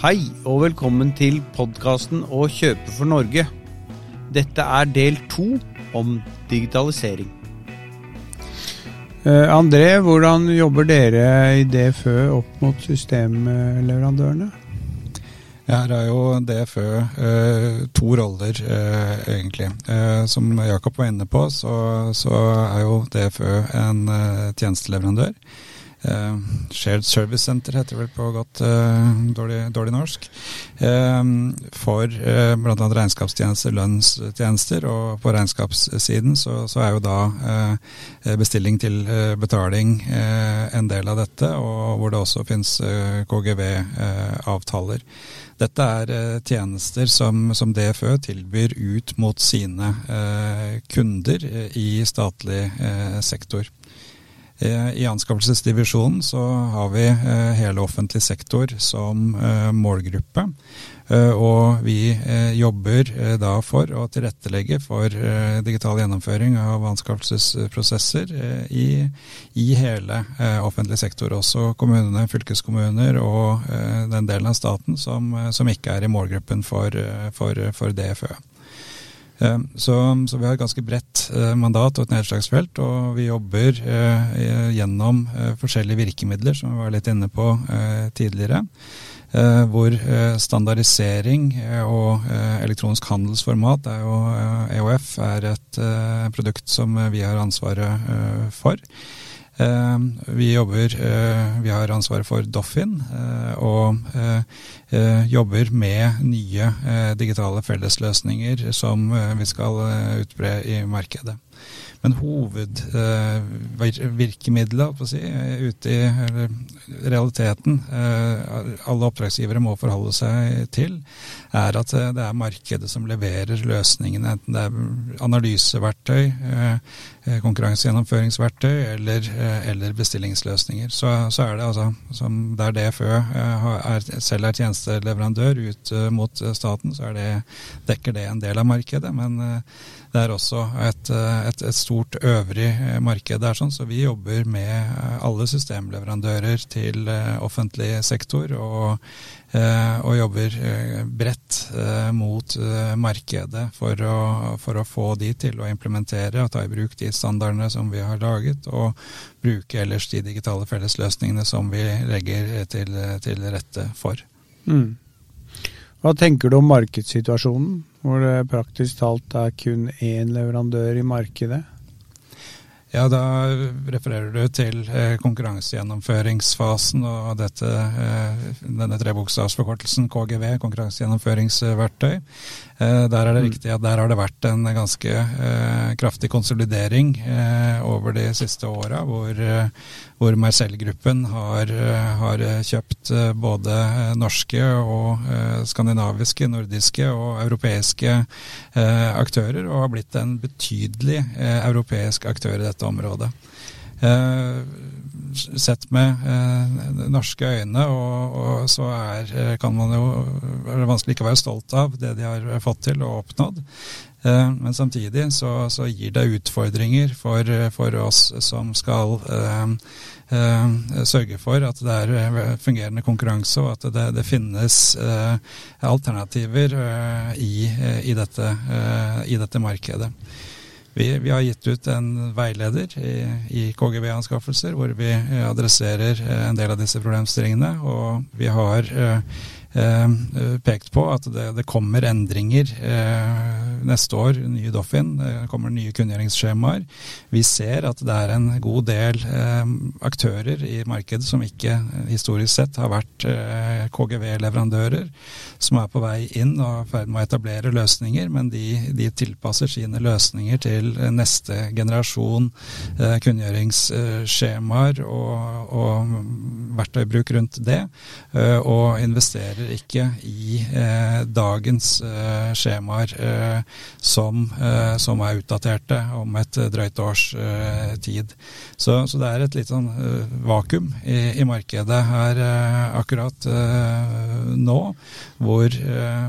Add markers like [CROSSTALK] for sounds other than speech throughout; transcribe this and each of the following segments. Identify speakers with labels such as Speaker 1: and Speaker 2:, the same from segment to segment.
Speaker 1: Hei og velkommen til podkasten Å kjøpe for Norge. Dette er del to om digitalisering.
Speaker 2: Eh, André, hvordan jobber dere i DFØ opp mot systemleverandørene?
Speaker 3: Her er jo DFØ eh, to roller, eh, egentlig. Eh, som Jakob var inne på, så, så er jo DFØ en eh, tjenesteleverandør. Uh, shared Service Center heter det vel på godt uh, dårlig, dårlig, norsk. Uh, for uh, bl.a. regnskapstjenester, lønnstjenester, og på regnskapssiden så, så er jo da bestilling til betaling en del av dette, og hvor det også finnes KGV-avtaler. Dette er tjenester som, som, DFØ tilbyr ut mot sine kunder i statlig sektor. Eh, I anskaffelsesdivisjonen så har vi eh, hele offentlig sektor som eh, målgruppe. Og vi jobber da for å tilrettelegge for digital gjennomføring av anskaffelsesprosesser i, i hele offentlig sektor. Også kommunene, fylkeskommuner og den delen av staten som, som ikke er i målgruppen for, for, for DFØ. Eh, så, så, vi har et ganske bredt eh, mandat og et nedslagsfelt, og vi jobber eh, gjennom forskjellige virkemidler, som vi var litt inne på tidligere. Hvor standardisering og elektronisk handelsformat, er jo, EOF, er et produkt som vi har ansvaret for. Vi jobber Vi har ansvaret for Doffin, og Eh, jobber med nye eh, digitale fellesløsninger som eh, vi skal utbre i markedet. Men hovedvirkemidlet si, ute i realiteten alle oppdragsgivere må forholde seg til, er at det er markedet som leverer løsningene. Enten det er analyseverktøy, konkurransegjennomføringsverktøy eller, eller bestillingsløsninger. Så, så, er det altså som der DFØ er, selv er tjenesteleverandør ut mot staten, så det, dekker det en del av markedet. men det er også et, et, et stort øvrig eh, marked der, sånn, så vi jobber med eh, alle systemleverandører til eh, offentlig sektor. og og jobber bredt mot markedet for å, for å, få de til å implementere og ta i bruk de standardene som vi har laget, og bruke ellers de digitale fellesløsningene som vi legger til, til rette for. Mm.
Speaker 2: Hva tenker du om markedssituasjonen, hvor det praktisk talt er kun én leverandør i markedet?
Speaker 3: Ja, Da refererer du til eh, konkurransegjennomføringsfasen og dette, eh, denne trebokstavsforkortelsen KGV, konkurransegjennomføringsverktøy. Eh, der er det mm. riktig at der har det vært en ganske kraftig konsolidering over de siste åra, hvor, hvor Marcel-gruppen har, har, kjøpt både norske og skandinaviske, nordiske og europeiske aktører, og har blitt en betydelig europeisk aktør i dette området. Eh, sett med eh, norske øyne, og, og, så er, eh, kan man jo er det vanskelig ikke å være stolt av det de har fått til og oppnådd. Eh, men samtidig så, så, gir det utfordringer for, for oss som skal eh, eh, sørge for at det er fungerende konkurranse, og at det, det finnes alternativer i, i, dette, i dette markedet. Vi, vi, har gitt ut en veileder i, i KGB-anskaffelser hvor vi adresserer eh, en del av disse problemstillingene. Og vi har eh, Eh, pekt på at det, det kommer endringer eh, neste år, nye Doffin. Det kommer nye kunngjøringsskjemaer. Vi ser at det er en god del eh, aktører i markedet som ikke historisk sett har vært KGV-leverandører, som er på vei inn og i ferd med å etablere løsninger, men de, de, tilpasser sine løsninger til neste generasjon kunngjøringsskjemaer og, og verktøybruk rundt det, og investerer investerer ikke i eh, dagens eh, skjemaer. Eh, som, som, er utdaterte om et drøyt års tid. Så, så, det er et litt sånn vakuum i, i markedet her akkurat nå, hvor,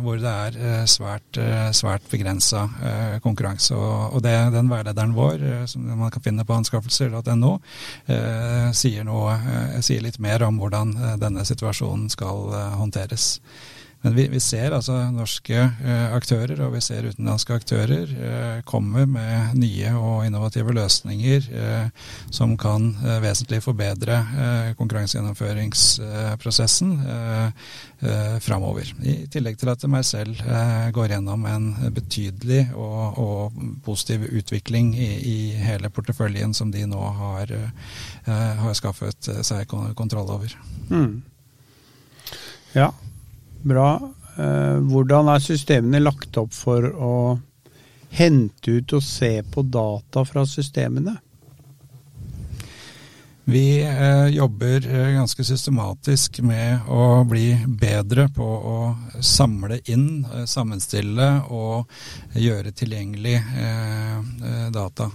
Speaker 3: hvor, det er svært, svært begrensa konkurranse. Og, og det, den veilederen vår, som man kan finne på anskaffelser.no, sier, noe, sier litt mer om hvordan denne situasjonen skal håndteres. Men vi, vi ser altså norske eh, aktører og vi ser utenlandske aktører eh, komme med nye og innovative løsninger eh, som kan eh, vesentlig forbedre eh, konkurransegjennomføringsprosessen eh, framover. I tillegg til at meg selv går gjennom en betydelig og, og positiv utvikling i, i, hele porteføljen som de nå har, har skaffet seg kontroll over.
Speaker 2: Mm. Ja, Bra. Eh, hvordan er systemene lagt opp for å hente ut og se på data fra systemene?
Speaker 3: Vi eh, jobber eh, ganske systematisk med å bli bedre på å samle inn, eh, sammenstille og gjøre tilgjengelig eh, data.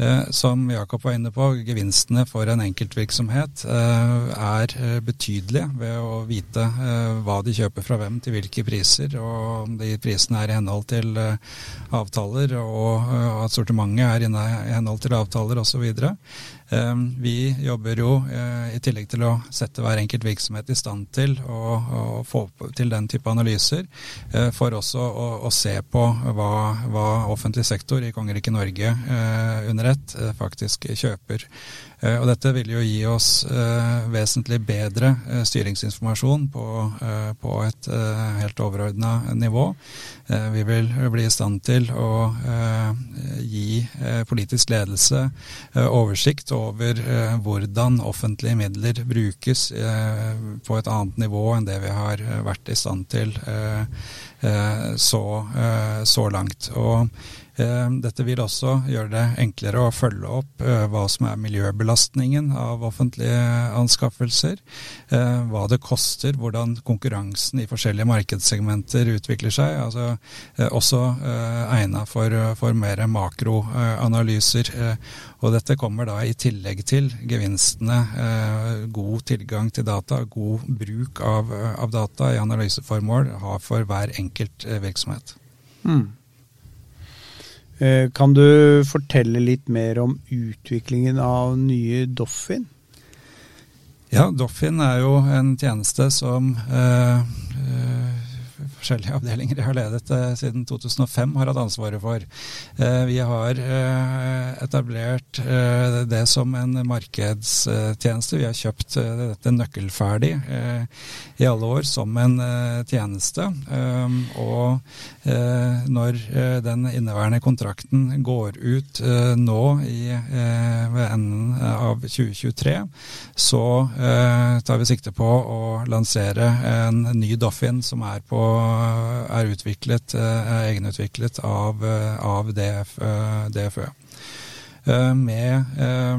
Speaker 3: Eh, som Jakob var inne på, gevinstene for en enkeltvirksomhet eh, er eh, betydelige ved å vite hva de kjøper fra hvem til hvilke priser, og om de prisene er i henhold til avtaler, og at sortimentet er i henhold til avtaler osv. Ehm, vi jobber jo, eh, i tillegg til å sette hver enkelt virksomhet i stand til å, å få til den type analyser, eh, for også å, å se på hva, hva, offentlig sektor i kongeriket Norge eh, under ett faktisk kjøper. Eh, og dette vil jo gi oss eh, vesentlig bedre eh, styringsinformasjon på, på et helt overordna nivå. Vi vil bli i stand til å gi politisk ledelse oversikt over hvordan offentlige midler brukes på et annet nivå enn det vi har vært i stand til så, så langt. Og dette vil også gjøre det enklere å følge opp eh, hva som er miljøbelastningen av offentlige anskaffelser, eh, hva det koster, hvordan konkurransen i forskjellige markedssegmenter utvikler seg. altså Også egnet for, for mer makroanalyser. Og dette kommer da i tillegg til gevinstene god tilgang til data, god bruk av, av data i analyseformål har for hver enkelt virksomhet. Mm.
Speaker 2: Eh, kan du fortelle litt mer om utviklingen av nye Doffin?
Speaker 3: Ja, Doffin er jo en tjeneste som eh, eh forskjellige avdelinger jeg har ledet eh, siden 2005, har hatt ansvaret for. Eh, vi har eh, etablert det som en markedstjeneste. Vi har kjøpt dette nøkkelferdig i alle år som en tjeneste. og når den inneværende kontrakten går ut nå i, ved enden av 2023, så tar vi sikte på å lansere en ny Doffin som er på er utviklet, eh, er egenutviklet av, eh, av DF, DFØ. Eh, med eh,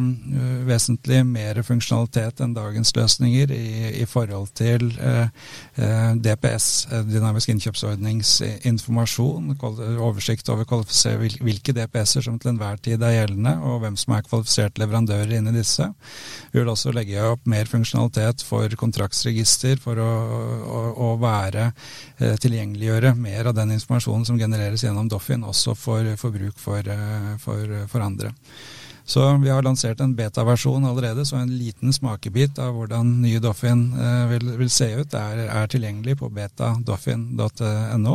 Speaker 3: vesentlig mer funksjonalitet enn dagens løsninger i, i forhold til eh, DPS, dynamisk innkjøpsordningsinformasjon, oversikt over hvilke DPS-er som til enhver tid er gjeldende, og hvem som er kvalifiserte leverandører inni disse. Vi vil også legge opp mer funksjonalitet for kontraktsregister for å, å, å være tilgjengeliggjøre mer av den informasjonen som genereres gjennom Doffin, også for, for bruk for, for, for andre. Så vi har lansert en beta-versjon allerede, så en liten smakebit av hvordan nye Doffin eh, vil, vil, se ut, er, er tilgjengelig på beta.doffin.no.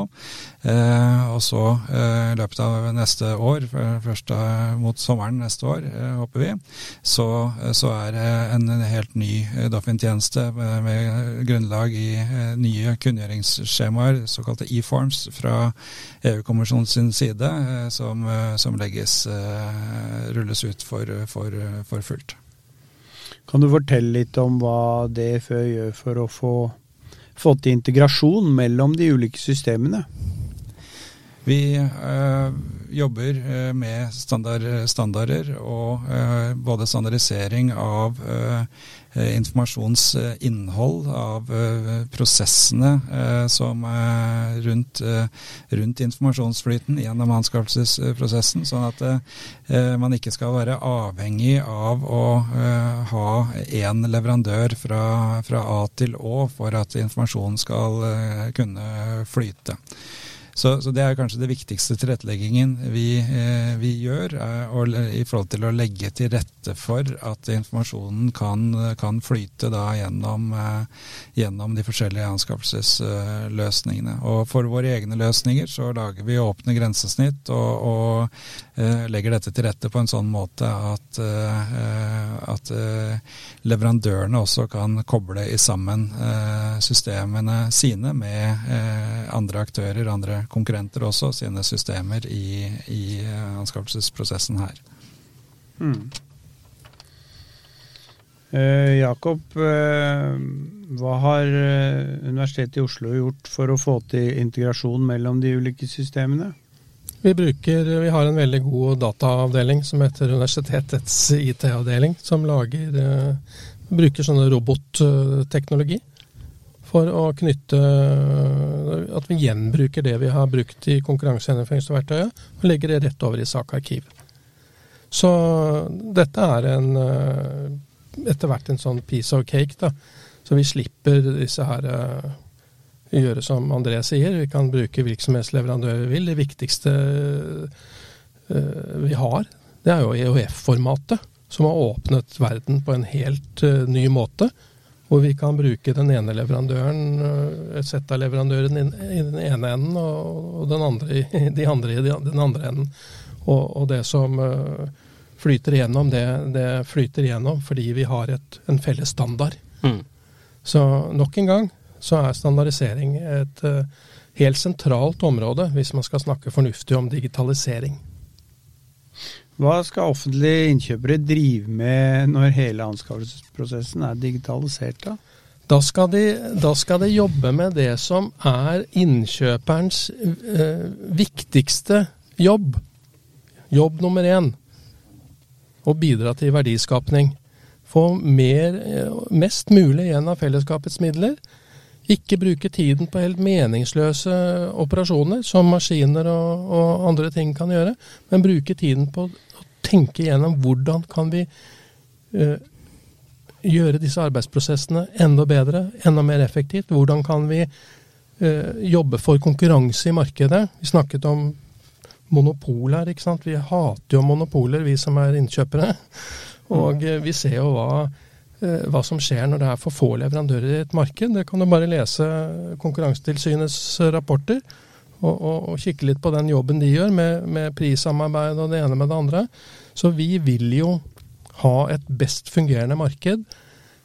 Speaker 3: Eh, og så eh, i løpet av neste år, først mot sommeren neste år, eh, håper vi, så, så er en helt ny eh, Doffin-tjeneste med, med, grunnlag i eh, nye kunngjøringsskjemaer, såkalte e-forms, fra EU-kommisjonens side, som, som legges, rulles ut for, for, for fullt.
Speaker 2: Kan du fortelle litt om hva DFØ gjør for å få, få til integrasjon mellom de ulike systemene?
Speaker 3: Vi øh, jobber med standard, standarder og øh, både standardisering av øh, informasjonsinnhold, av prosessene som rundt, rundt, informasjonsflyten gjennom anskaffelsesprosessen, sånn at man ikke skal være avhengig av å ha én leverandør fra, fra A til Å for at informasjonen skal kunne flyte. Så, så, det er kanskje det viktigste tilretteleggingen vi, eh, vi gjør, og, i forhold til å legge til rette for at informasjonen kan, kan flyte da gjennom, eh, gjennom, de forskjellige anskaffelsesløsningene. Og for våre egne løsninger så lager vi åpne grensesnitt og, og eh, legger dette til rette på en sånn måte at, eh, at eh, leverandørene også kan koble i sammen eh, systemene sine med andre aktører, andre konkurrenter også sine systemer i, i eh, anskaffelsesprosessen her. Mm.
Speaker 2: Eh, Jakob, eh, hva har eh, Universitetet i Oslo gjort for å få til integrasjon mellom de ulike systemene?
Speaker 4: Vi, bruker, vi har en veldig god dataavdeling som heter universitetets IT-avdeling, som lager, eh, bruker sånne robotteknologi for å knytte At vi gjenbruker det vi har brukt i konkurransegjennomføringsverktøyet, og legger det rett over i sakarkiv. Så dette er en eh, etter hvert en sånn piece of cake, da. Så vi slipper disse her uh, gjøre som André sier. Vi kan bruke virksomhetsleverandører vi vil. Det viktigste uh, vi har, det er jo EOF-formatet, som har åpnet verden på en helt ny måte. Hvor vi kan bruke den ene leverandøren, eh, et sett av leverandører i den ene enden, og den andre, de andre i den andre enden. Og, og det som eh, flyter igjennom, det, det, flyter igjennom fordi vi har et, en felles standard. Mm. Så nok en gang så er standardisering et uh, helt sentralt område hvis man skal snakke fornuftig om digitalisering.
Speaker 2: Hva skal offentlige innkjøpere drive med når hele anskaffelsesprosessen er digitalisert? Da
Speaker 4: Da skal, de, da skal de jobbe med det som er innkjøperens eh, viktigste jobb. Jobb nummer én. Å bidra til verdiskapning. Få mer, eh, mest mulig igjen av fellesskapets midler. Ikke bruke tiden på helt meningsløse operasjoner, som maskiner og, og andre ting kan gjøre, men bruke tiden på tenke igjennom hvordan kan vi uh, gjøre disse arbeidsprosessene enda bedre, enda mer effektivt. Hvordan kan vi uh, jobbe for konkurranse i markedet? Vi snakket om monopol her, ikke sant. Vi hater jo monopoler, vi som er innkjøpere. Og uh, vi ser jo hva, hva som skjer når det er for få leverandører i et marked. Det kan du bare lese Konkurransetilsynets rapporter og, og, og, kikke litt på den jobben de gjør med, med prissamarbeid og det ene med det andre. Så vi vil jo ha et best fungerende marked,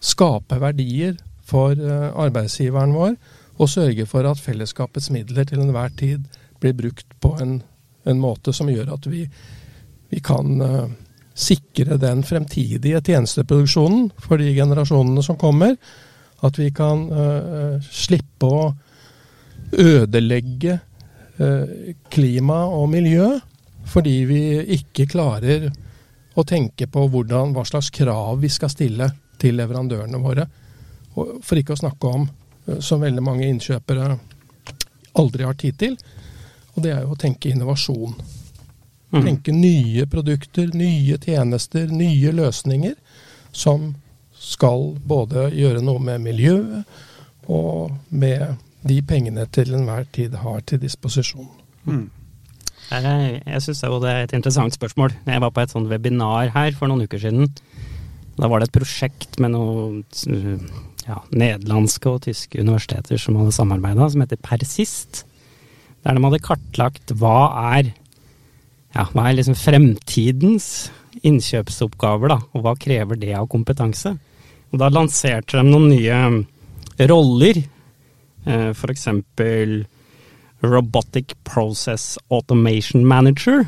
Speaker 4: skape verdier for uh, arbeidsgiveren vår, og sørge for at fellesskapets midler til enhver tid blir brukt på en, en måte som gjør at vi, vi kan uh, sikre den fremtidige tjenesteproduksjonen for de generasjonene som kommer. At vi kan uh, slippe å ødelegge Eh, klima og miljø, fordi vi ikke klarer å tenke på hvordan, hva slags krav vi skal stille til leverandørene våre. For ikke å snakke om, eh, som veldig mange innkjøpere aldri har tid til, og det er jo å tenke innovasjon. Mm. Tenke nye produkter, nye tjenester, nye løsninger som skal både gjøre noe med miljøet og med de pengene til enhver tid har til disposisjon. Mm.
Speaker 5: Jeg, jeg syns det er et interessant spørsmål. Jeg var på et sånt webinar her for noen uker siden. Da var det et prosjekt med noen ja, nederlandske og tyske universiteter som hadde samarbeida, som heter Persist. Der de hadde kartlagt hva er, ja, hva er liksom fremtidens innkjøpsoppgaver, da, og hva krever det av kompetanse. Og Da lanserte de noen nye roller F.eks. Robotic Process Automation Manager,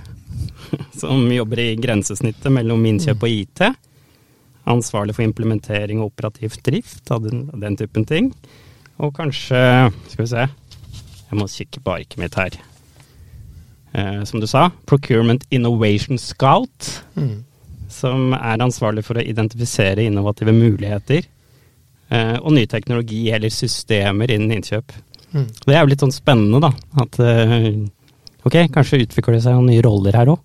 Speaker 5: [LAUGHS] som jobber i grensesnittet mellom innkjøp og IT. Ansvarlig for implementering og operativ drift av den, den, typen ting. Og kanskje Skal vi se Jeg må kikke på arket mitt her. eh, som du sa, Procurement Innovation Scout,
Speaker 4: Mm.
Speaker 5: som er ansvarlig for å identifisere innovative muligheter eh, og ny teknologi eller systemer innen innkjøp.
Speaker 4: Mm.
Speaker 5: Det er jo litt sånn spennende, da. At eh, ok, kanskje utvikler det seg noen nye roller her òg.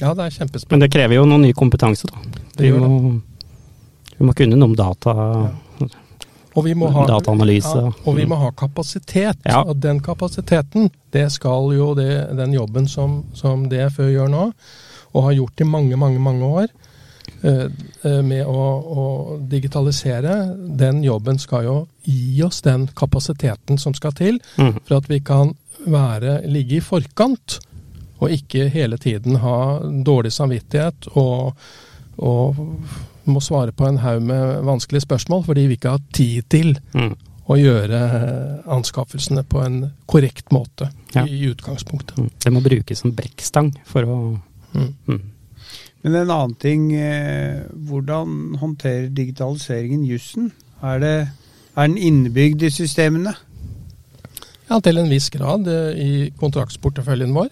Speaker 4: Ja, det er kjempespennende.
Speaker 5: Men det krever jo noe ny kompetanse, da. Vi må, vi må kunne noe om data,
Speaker 4: Og vi må ha,
Speaker 5: dataanalyse.
Speaker 4: ja, og vi må ha kapasitet.
Speaker 5: Ja.
Speaker 4: Og den kapasiteten, det skal jo det, den jobben som, som DFØ gjør nå, og har gjort i mange, mange, mange år, eh, eh, med å, å digitalisere, den jobben skal jo gi oss den kapasiteten som skal til
Speaker 5: Mm.
Speaker 4: for at vi kan være, ligge i forkant, og ikke hele tiden ha dårlig samvittighet og, og må svare på en haug med vanskelige spørsmål fordi vi ikke har tid til
Speaker 5: Mm.
Speaker 4: å gjøre anskaffelsene på en korrekt måte
Speaker 5: Ja.
Speaker 4: i, i utgangspunktet.
Speaker 5: Mm. Det må brukes som brekkstang for å
Speaker 4: Mm.
Speaker 5: mm.
Speaker 2: Men en annen ting, eh, hvordan håndterer digitaliseringen jussen? Er, det, er den innebygd i systemene?
Speaker 4: Ja, til en viss grad eh, i kontraktsporteføljen vår.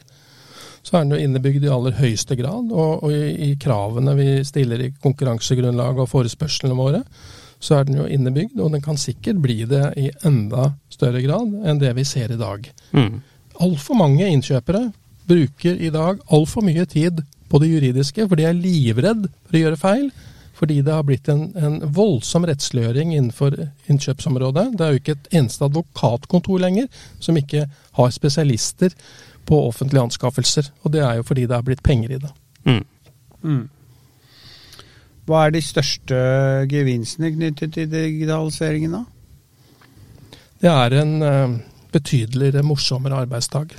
Speaker 4: Så er den jo innebygd i aller høyeste grad, og, og i, i kravene vi stiller i konkurransegrunnlaget og forespørslene våre, så er den jo innebygd, og den kan sikkert bli det i enda større grad enn det vi ser i dag.
Speaker 5: Mm.
Speaker 4: Altfor mange innkjøpere bruker i dag altfor mye tid på det juridiske, for de er livredd for å gjøre feil. Fordi det har blitt en, en voldsom rettsliggjøring innenfor innkjøpsområdet. Det er jo ikke et eneste advokatkontor lenger som ikke har spesialister på offentlige anskaffelser. Og det er jo fordi det er blitt penger i det.
Speaker 5: Mm.
Speaker 2: Mm. Hva er de største gevinstene knyttet til digitaliseringen da?
Speaker 4: Det er en eh, betydeligere morsommere arbeidsdag.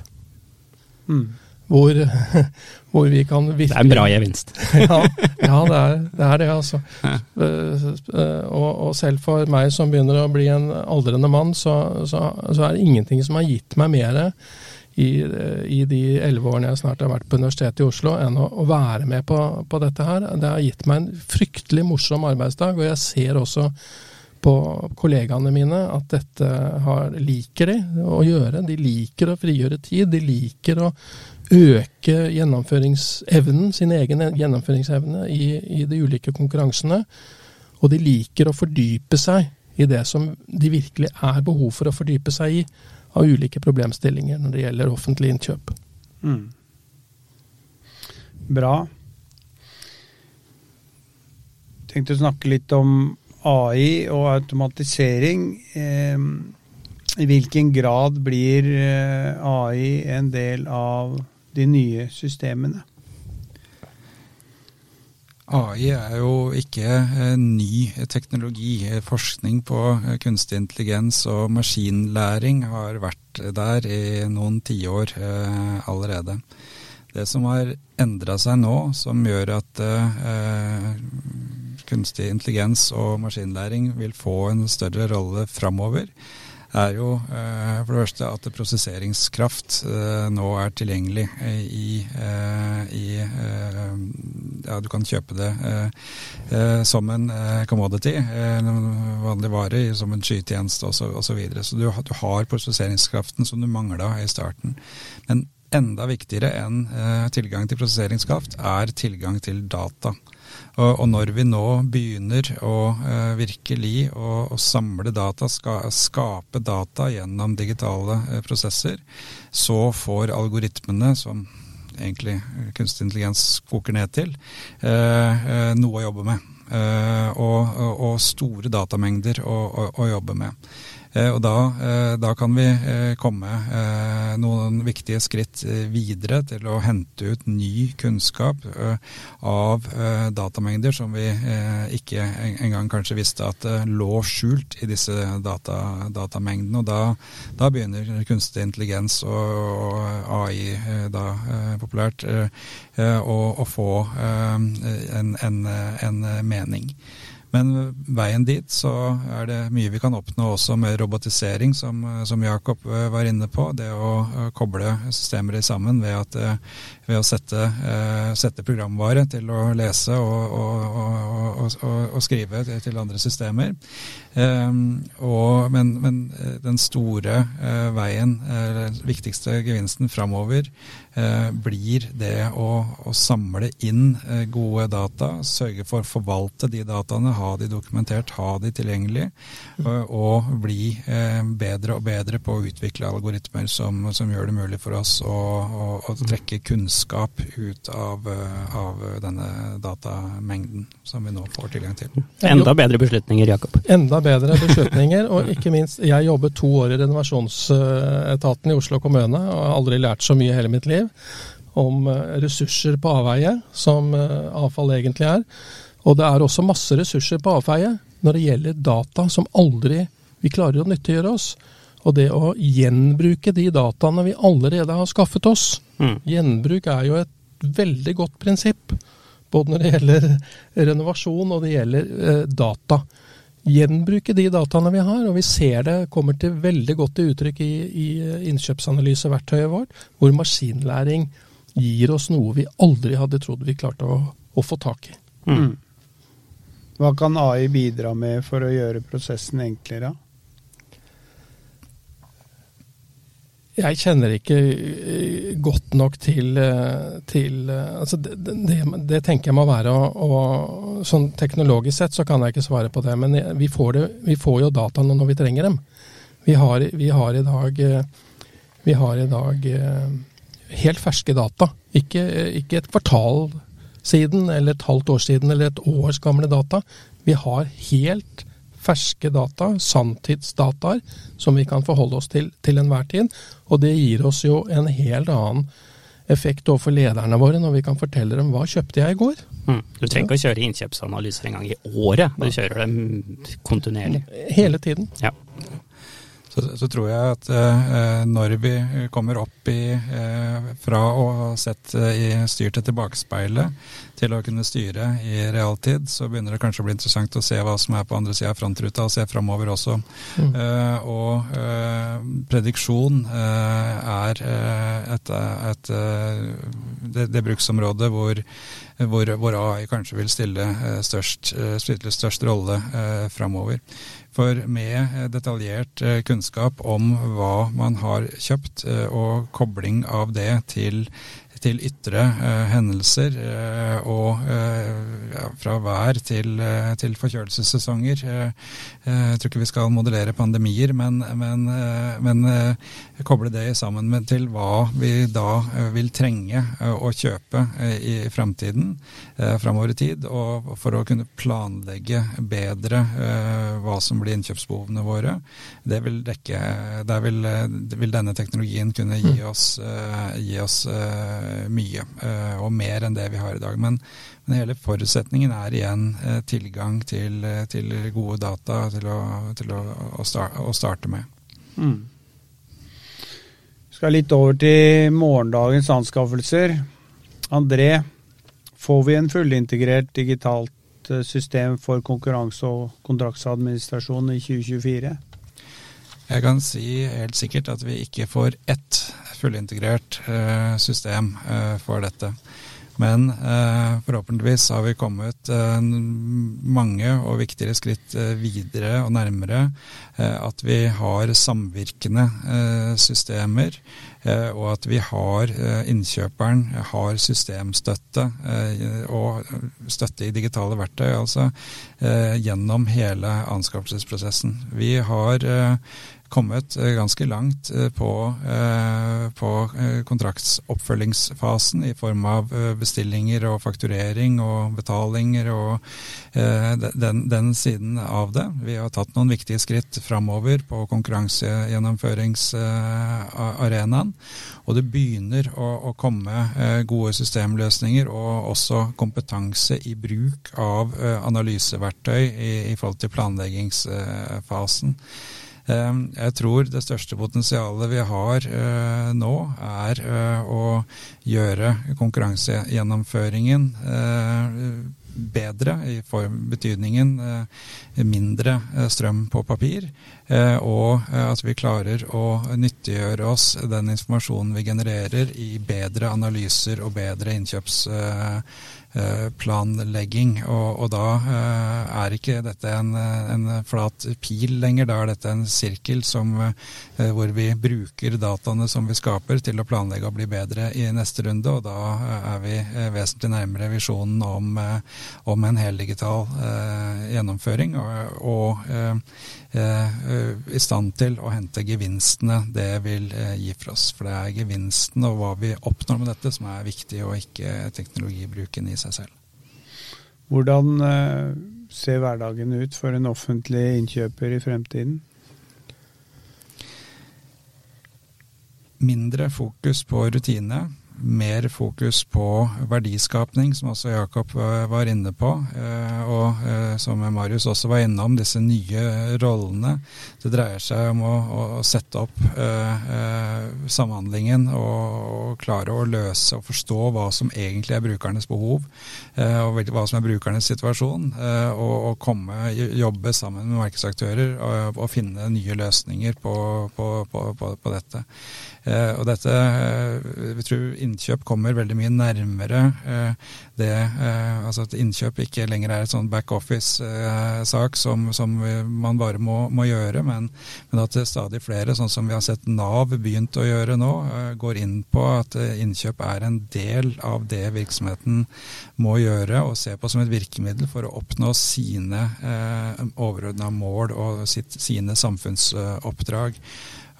Speaker 2: Mm.
Speaker 4: Hvor, [LAUGHS] hvor vi kan virkelig
Speaker 5: Det er en bra gevinst. [LAUGHS]
Speaker 4: ja, ja det, er, det er det, altså. Eh, eh, Og, og selv for meg som begynner å bli en aldrende mann, så, så, så er det ingenting som har gitt meg mer i, i de elleve årene jeg snart har vært på Universitetet i Oslo, enn å, å være med på, på dette her. Det har gitt meg en fryktelig morsom arbeidsdag, og jeg ser også på kollegaene mine at dette har, liker de å gjøre. De liker å frigjøre tid. De liker å øke gjennomføringsevnen, sin egen gjennomføringsevne i, i de ulike konkurransene. Og de liker å fordype seg i det som de virkelig er behov for å fordype seg i av ulike problemstillinger når det gjelder offentlig innkjøp.
Speaker 2: Mm. Bra. Tenkte å snakke litt om AI og automatisering. Eh, I hvilken grad blir eh, AI en del av de nye systemene?
Speaker 3: AI er jo ikke eh, ny teknologi. Forskning på eh, kunstig intelligens og maskinlæring har vært der i noen tiår eh, allerede. Det som har endra seg nå, som gjør at eh, kunstig intelligens og maskinlæring vil få en større rolle framover, er jo eh, for det første at prosesseringskraft eh, nå er tilgjengelig eh, i, i Ja, du kan kjøpe det som en commodity, en vanlig vare, som en skytjeneste osv. Så, og så, videre. så du, du har prosesseringskraften som du mangla i starten. Men enda viktigere enn tilgang til prosesseringskraft er tilgang til data. Og, og når vi nå begynner å eh, virkelig å, å samle data, ska, skape data gjennom digitale eh, prosesser, så får algoritmene, som egentlig kunstig intelligens koker ned til, eh, eh, noe å jobbe med. Eh, og, og, store datamengder å, å, å jobbe med. Eh, Og da, eh, da kan vi eh, komme noen viktige skritt videre til å hente ut ny kunnskap av datamengder som vi ikke en- engang kanskje visste at lå skjult i disse data, datamengdene. Og da, da begynner kunstig intelligens og, AI, da populært, å, å få en, en, en mening. Men veien dit så er det mye vi kan oppnå også med robotisering, som, som Jakob var inne på. Det å koble systemer sammen ved, at, ved å sette, sette, programvare til å lese og, og, og, og skrive til andre systemer. men, men den store veien, den viktigste gevinsten framover, Eh, blir det å, å, samle inn eh, gode data, sørge for å forvalte de dataene, ha de dokumentert, ha de tilgjengelig, mm. og, og bli eh, bedre og bedre på å utvikle algoritmer som, som gjør det mulig for oss å, å, å trekke kunnskap ut av, av, denne datamengden som vi nå får tilgang til.
Speaker 5: Enda bedre beslutninger, Jakob.
Speaker 4: Enda bedre [LAUGHS] beslutninger, og ikke minst, jeg jobbet to år i renovasjonsetaten i Oslo kommune og har aldri lært så mye i hele mitt liv om eh, ressurser på avveie, som eh, avfall egentlig er. Og det er også masse ressurser på avveie når det gjelder data som aldri vi klarer å nyttiggjøre oss. Og det å gjenbruke de dataene vi allerede har skaffet oss. Mm. Gjenbruk er jo et veldig godt prinsipp. Både når det gjelder renovasjon og det gjelder eh, data. Gjenbruke de dataene vi har, og vi ser det kommer til veldig godt til uttrykk i, i innkjøpsanalyseverktøyet vårt, hvor maskinlæring gir oss noe vi aldri hadde trodd vi klarte å, å få tak i. Mm. mm.
Speaker 2: Hva kan AI bidra med for å gjøre prosessen enklere?
Speaker 4: Jeg kjenner ikke eh, godt nok til, eh, til eh, altså det, det, det, tenker jeg må være å, Sånn teknologisk sett så kan jeg ikke svare på det, men vi får, det, vi får jo dataene når vi trenger dem. Vi har, vi har i dag, vi har i dag helt ferske data. Ikke, ikke, et kvartal siden, eller et halvt år siden, eller et års gamle data. Vi har helt ferske data, sanntidsdataer, som vi kan forholde oss til til enhver tid. Og det gir oss jo en helt annen effekt overfor lederne våre når vi kan fortelle dem hva kjøpte jeg i går.
Speaker 5: Mm. Du trenger ikke å kjøre innkjøpsanalyser en gang i året, du kjører dem kontinuerlig.
Speaker 4: Hele tiden.
Speaker 5: Ja
Speaker 3: så, så, tror jeg at eh, når vi kommer opp i, eh, fra å ha sett eh, i styrt etter bakspeilet til å kunne styre i realtid, så begynner det kanskje å bli interessant å se hva som er på andre sida av frontruta, og se framover også. Mm. Eh, og eh, prediksjon eh, er et, et det, det, bruksområdet hvor, hvor, hvor, AI kanskje vil stille størst, stille størst rolle framover. For med detaljert kunnskap om hva man har kjøpt, og kobling av det til til ytre eh, hendelser eh, og eh, ja, fra vær til, til forkjølelsessesonger. jeg tror ikke vi skal modellere pandemier, men, men, men koble det sammen med til hva vi da vil trenge å kjøpe i framtiden, framover i tid, og for å kunne planlegge bedre hva som blir innkjøpsbehovene våre. Det vil dekke, Der vil, vil denne teknologien kunne gi mm. oss, gi oss mye, eh, og mer enn det vi har i dag. Men, men hele forutsetningen er igjen eh, tilgang til, eh, til gode data til å, til å, å starte, med. Mm.
Speaker 2: Skal litt over til morgendagens anskaffelser. André, får vi en fullintegrert digitalt system for konkurranse- og kontraktsadministrasjon i 2024?
Speaker 3: Jeg kan si helt sikkert at vi ikke får ett fullintegrert eh, system eh, for dette. Men eh, forhåpentligvis har vi kommet eh, mange og viktigere skritt eh, videre og nærmere eh, at vi har samvirkende systemer, og at vi har innkjøperen har systemstøtte og støtte i digitale verktøy, altså gjennom hele anskaffelsesprosessen. Vi har kommet eh, ganske langt eh, på, eh, på kontraktsoppfølgingsfasen i form av bestillinger og fakturering og betalinger og den, den, siden av det. Vi har tatt noen viktige skritt framover på konkurransegjennomføringsarenaen. Og det begynner å, å komme gode systemløsninger og også kompetanse i bruk av analyseverktøy i, i forhold til planleggingsfasen. Ehm, jeg tror det største potensialet vi har eh, nå, er eh, å gjøre konkurransegjennomføringen eh, bedre i form, betydningen mindre strøm på papir, og at vi klarer å nyttiggjøre oss den informasjonen vi genererer i bedre analyser og bedre innkjøpsplanlegging. Og, og da er ikke dette en, en, flat pil lenger, da er dette en sirkel som, hvor vi bruker dataene som vi skaper til å planlegge og bli bedre i neste runde, og da er vi vesentlig nærmere visjonen om, om en heldigital eh, gjennomføring. og, og eh, i stand til å hente gevinstene det vil gi for oss. For det er gevinsten og hva vi oppnår med dette som er viktig, og ikke teknologibruken i seg selv.
Speaker 2: Hvordan ser hverdagen ut for en offentlig innkjøper i fremtiden?
Speaker 3: Mindre fokus på rutine mer fokus på verdiskapning, som også Jakob var inne på. Og som Marius også var innom, disse nye rollene. Det dreier seg om å, å sette opp samhandlingen og, klare å løse og forstå hva som egentlig er brukernes behov, og hva som er brukernes situasjon. Og, og komme, jobbe sammen med markedsaktører og, og finne nye løsninger på, på, på, på dette. Og dette, vi tror innkjøp kommer veldig mye nærmere det altså at innkjøp ikke lenger er et sånn backoffice-sak som, som, man bare må, må gjøre, men, men, at stadig flere, sånn som vi har sett Nav begynt å gjøre nå, går inn på at innkjøp er en del av det virksomheten må gjøre, og se på som et virkemiddel for å oppnå sine eh, overordna mål og sitt, sine samfunnsoppdrag.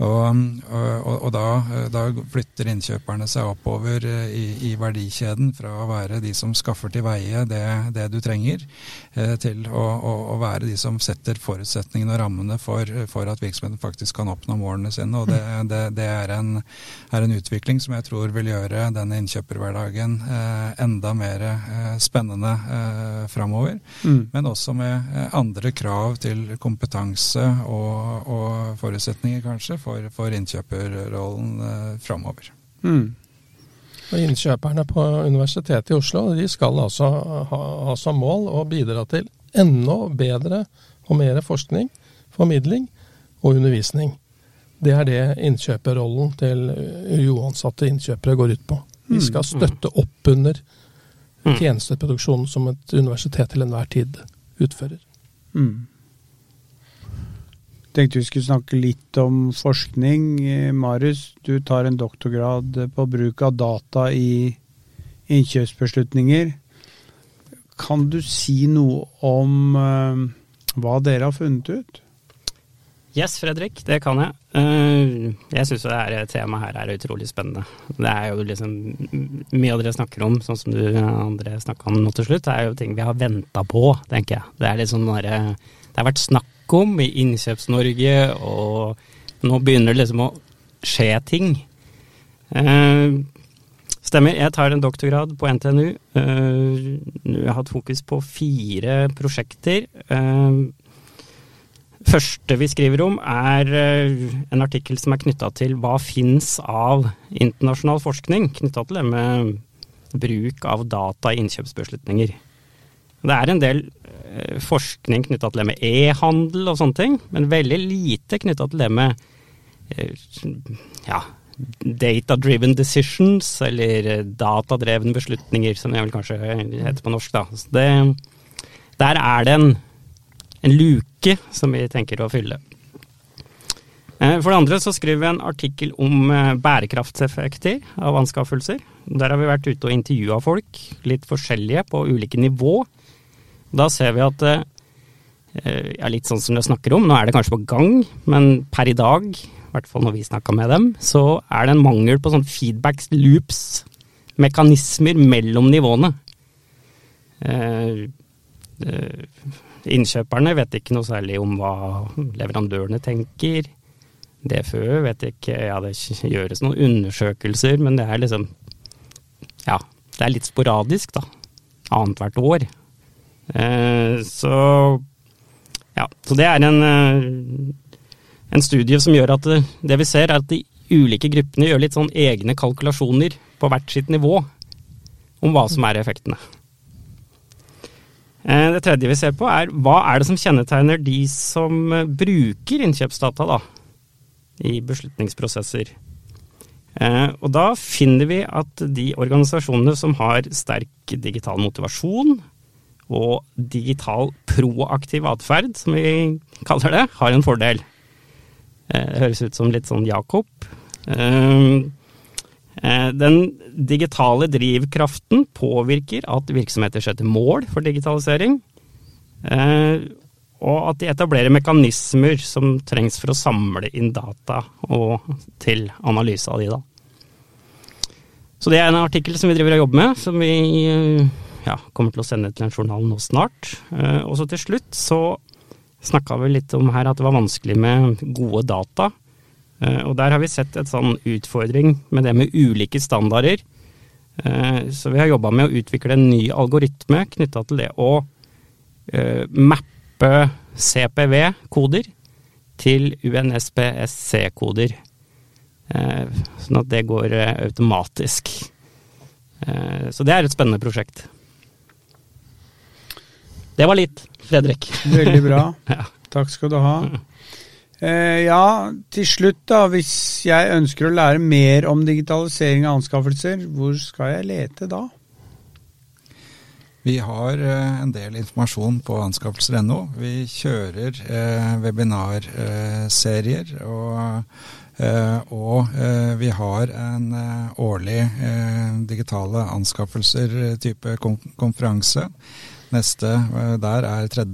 Speaker 3: Og, og, og da, da, flytter innkjøperne seg oppover i, i, verdikjeden fra å være de som skaffer til veie det, det du trenger, eh, til å, å, å, være de som setter forutsetningene og rammene for, for, at virksomheten faktisk kan oppnå målene sine. Og det, det, det er, en, er, en, utvikling som jeg tror vil gjøre denne innkjøperhverdagen eh, enda mer eh, spennende eh, framover. Mm. Men også med eh, andre krav til kompetanse og, og forutsetninger, kanskje for, for innkjøperrollen eh, framover. Mm.
Speaker 4: Innkjøperne på Universitetet i Oslo de skal altså ha, ha, som mål å bidra til enda bedre og mer forskning, formidling og undervisning. Det er det innkjøperrollen til uansatte innkjøpere går ut på. De skal mm. støtte opp under mm. tjenesteproduksjonen som et universitet til enhver tid utfører. Mm
Speaker 2: tenkte vi skulle snakke litt om forskning. Eh, Marius, du tar en doktorgrad på bruk av data i innkjøpsbeslutninger. Kan du si noe om uh, hva dere har funnet ut?
Speaker 5: Yes, Fredrik, det kan jeg. Uh, jeg syns det temaet her er utrolig spennende. Det er jo liksom Mye av dere snakker om, sånn som du andre snakka om nå til slutt, det er jo ting vi har venta på, tenker jeg. Det er liksom sånn Det har vært snakk om i Innkjøps-Norge, og nå begynner det liksom å skje ting. Eh, stemmer, jeg tar en doktorgrad på NTNU. Eh, jeg har hatt fokus på fire prosjekter. Eh, første vi skriver om, er eh, en artikkel som er knytta til hva fins av internasjonal forskning knytta til det med bruk av data i innkjøpsbeslutninger. Det er en del Eh, forskning knytta til det med e-handel og sånne ting, men veldig lite knytta til det med eh, ja, data-driven decisions, eller eh, datadrevne beslutninger, som det vel kanskje heter på norsk. da. Det, der er det en, en, luke som vi tenker å fylle. For det andre så skriver vi en artikkel om bærekraftseffekter av anskaffelser. Der har vi vært ute og intervjua folk, litt forskjellige på ulike nivå. Da ser vi at det ja, litt sånn som du snakker om, nå er det kanskje på gang, men per i dag, i hvert fall når vi snakka med dem, så er det en mangel på sånn feedback loops, mekanismer mellom nivåene. Eh, eh, innkjøperne vet ikke noe særlig om hva leverandørene tenker. DFØ vet ikke Ja, det gjøres noen undersøkelser, men det er liksom Ja, det er litt sporadisk, da. Annethvert år. Eh, så ja, så det er en, eh, en studie som gjør at det, det vi ser, er at de ulike gruppene gjør litt sånn egne kalkulasjoner på hvert sitt nivå om hva som er effektene. Eh, det tredje vi ser på er hva er det som kjennetegner de som eh, bruker innkjøpsdata da, i beslutningsprosesser. Eh, og da finner vi at de organisasjonene som har sterk digital motivasjon og digital proaktiv atferd, som vi kaller det, har en fordel. Det høres ut som litt sånn Jakob. Den digitale drivkraften påvirker at virksomheter setter mål for digitalisering, eh, og at de etablerer mekanismer som trengs for å samle inn data og til analyse av de, da. Så det er en artikkel som vi driver og jobber med, som vi ja, kommer til å sende til en journal nå snart. Eh, og så til slutt så snakka vi litt om her at det var vanskelig med gode data. Eh, og der har vi sett et sånn utfordring med det med ulike standarder. Eh, så vi har jobba med å utvikle en ny algoritme knytta til det å mappe CPV-koder til UNSPSC-koder. Sånn at det går automatisk. Så det er et spennende prosjekt. Det var litt, Fredrik.
Speaker 2: Veldig bra. [LAUGHS] Takk skal du ha. Eh, ja, til slutt da, hvis jeg ønsker å lære mer om digitalisering av anskaffelser, hvor skal jeg lete da?
Speaker 3: Vi har eh, en del informasjon på anskaffelser.no. Vi kjører eh, webinarserier. og og vi har en årlig digitale anskaffelser-type konferanse. Neste der er 3.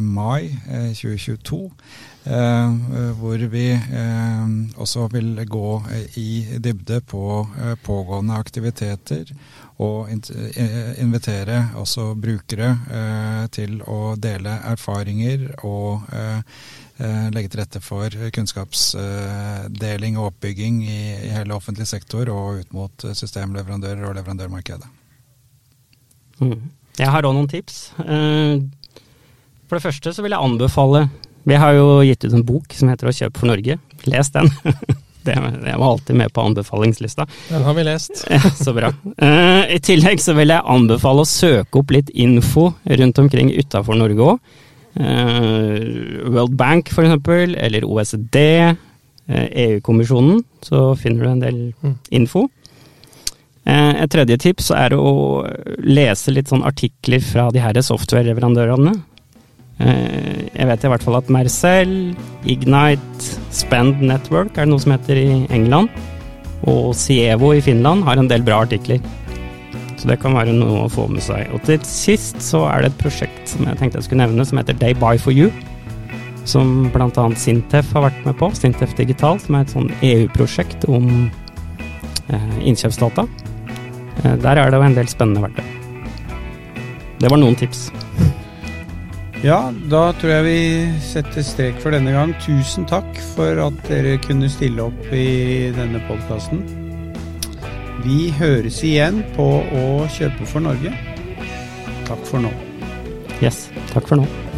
Speaker 3: mai 2022. Eh, hvor vi eh, også vil gå i dybde på eh, pågående aktiviteter. Og invitere også brukere til å dele erfaringer og legge til rette for kunnskapsdeling og oppbygging i, hele offentlig sektor og ut mot systemleverandører og leverandørmarkedet.
Speaker 5: Mm. Jeg har òg noen tips. For det første så vil jeg anbefale vi har jo gitt ut en bok som heter Å kjøpe for Norge. Les den. [LAUGHS] Det, det var alltid med på anbefalingslista.
Speaker 4: Den har vi lest. [LAUGHS]
Speaker 5: så bra. Uh, I tillegg så vil jeg anbefale å søke opp litt info rundt omkring utafor Norge òg. Eh, World Bank for eksempel, eller OECD, eh, EU-kommisjonen. Så finner du en del mm. info. Et tredje tips er å lese litt sånn artikler fra de her software-leverandørene. Eh, jeg vet i hvert fall at Mercell, Ignite, Spend Network er det noe som heter i England, og Sievo i Finland har en del bra artikler. Så det kan være noe å få med seg. Og til sist så er det et prosjekt som jeg tenkte jeg skulle nevne, som heter Day by for You. Som bl.a. Sintef har vært med på. Sintef Digital, som er et sånn EU-prosjekt om eh, innkjøpsdata. Eh, der er det jo en del spennende verktøy. Det var noen tips.
Speaker 2: Ja, da tror jeg vi setter strek for denne gang. Tusen takk for at dere kunne stille opp i denne podkasten. Vi høres igjen på Å kjøpe for Norge. Takk for nå.
Speaker 5: Yes, takk for nå.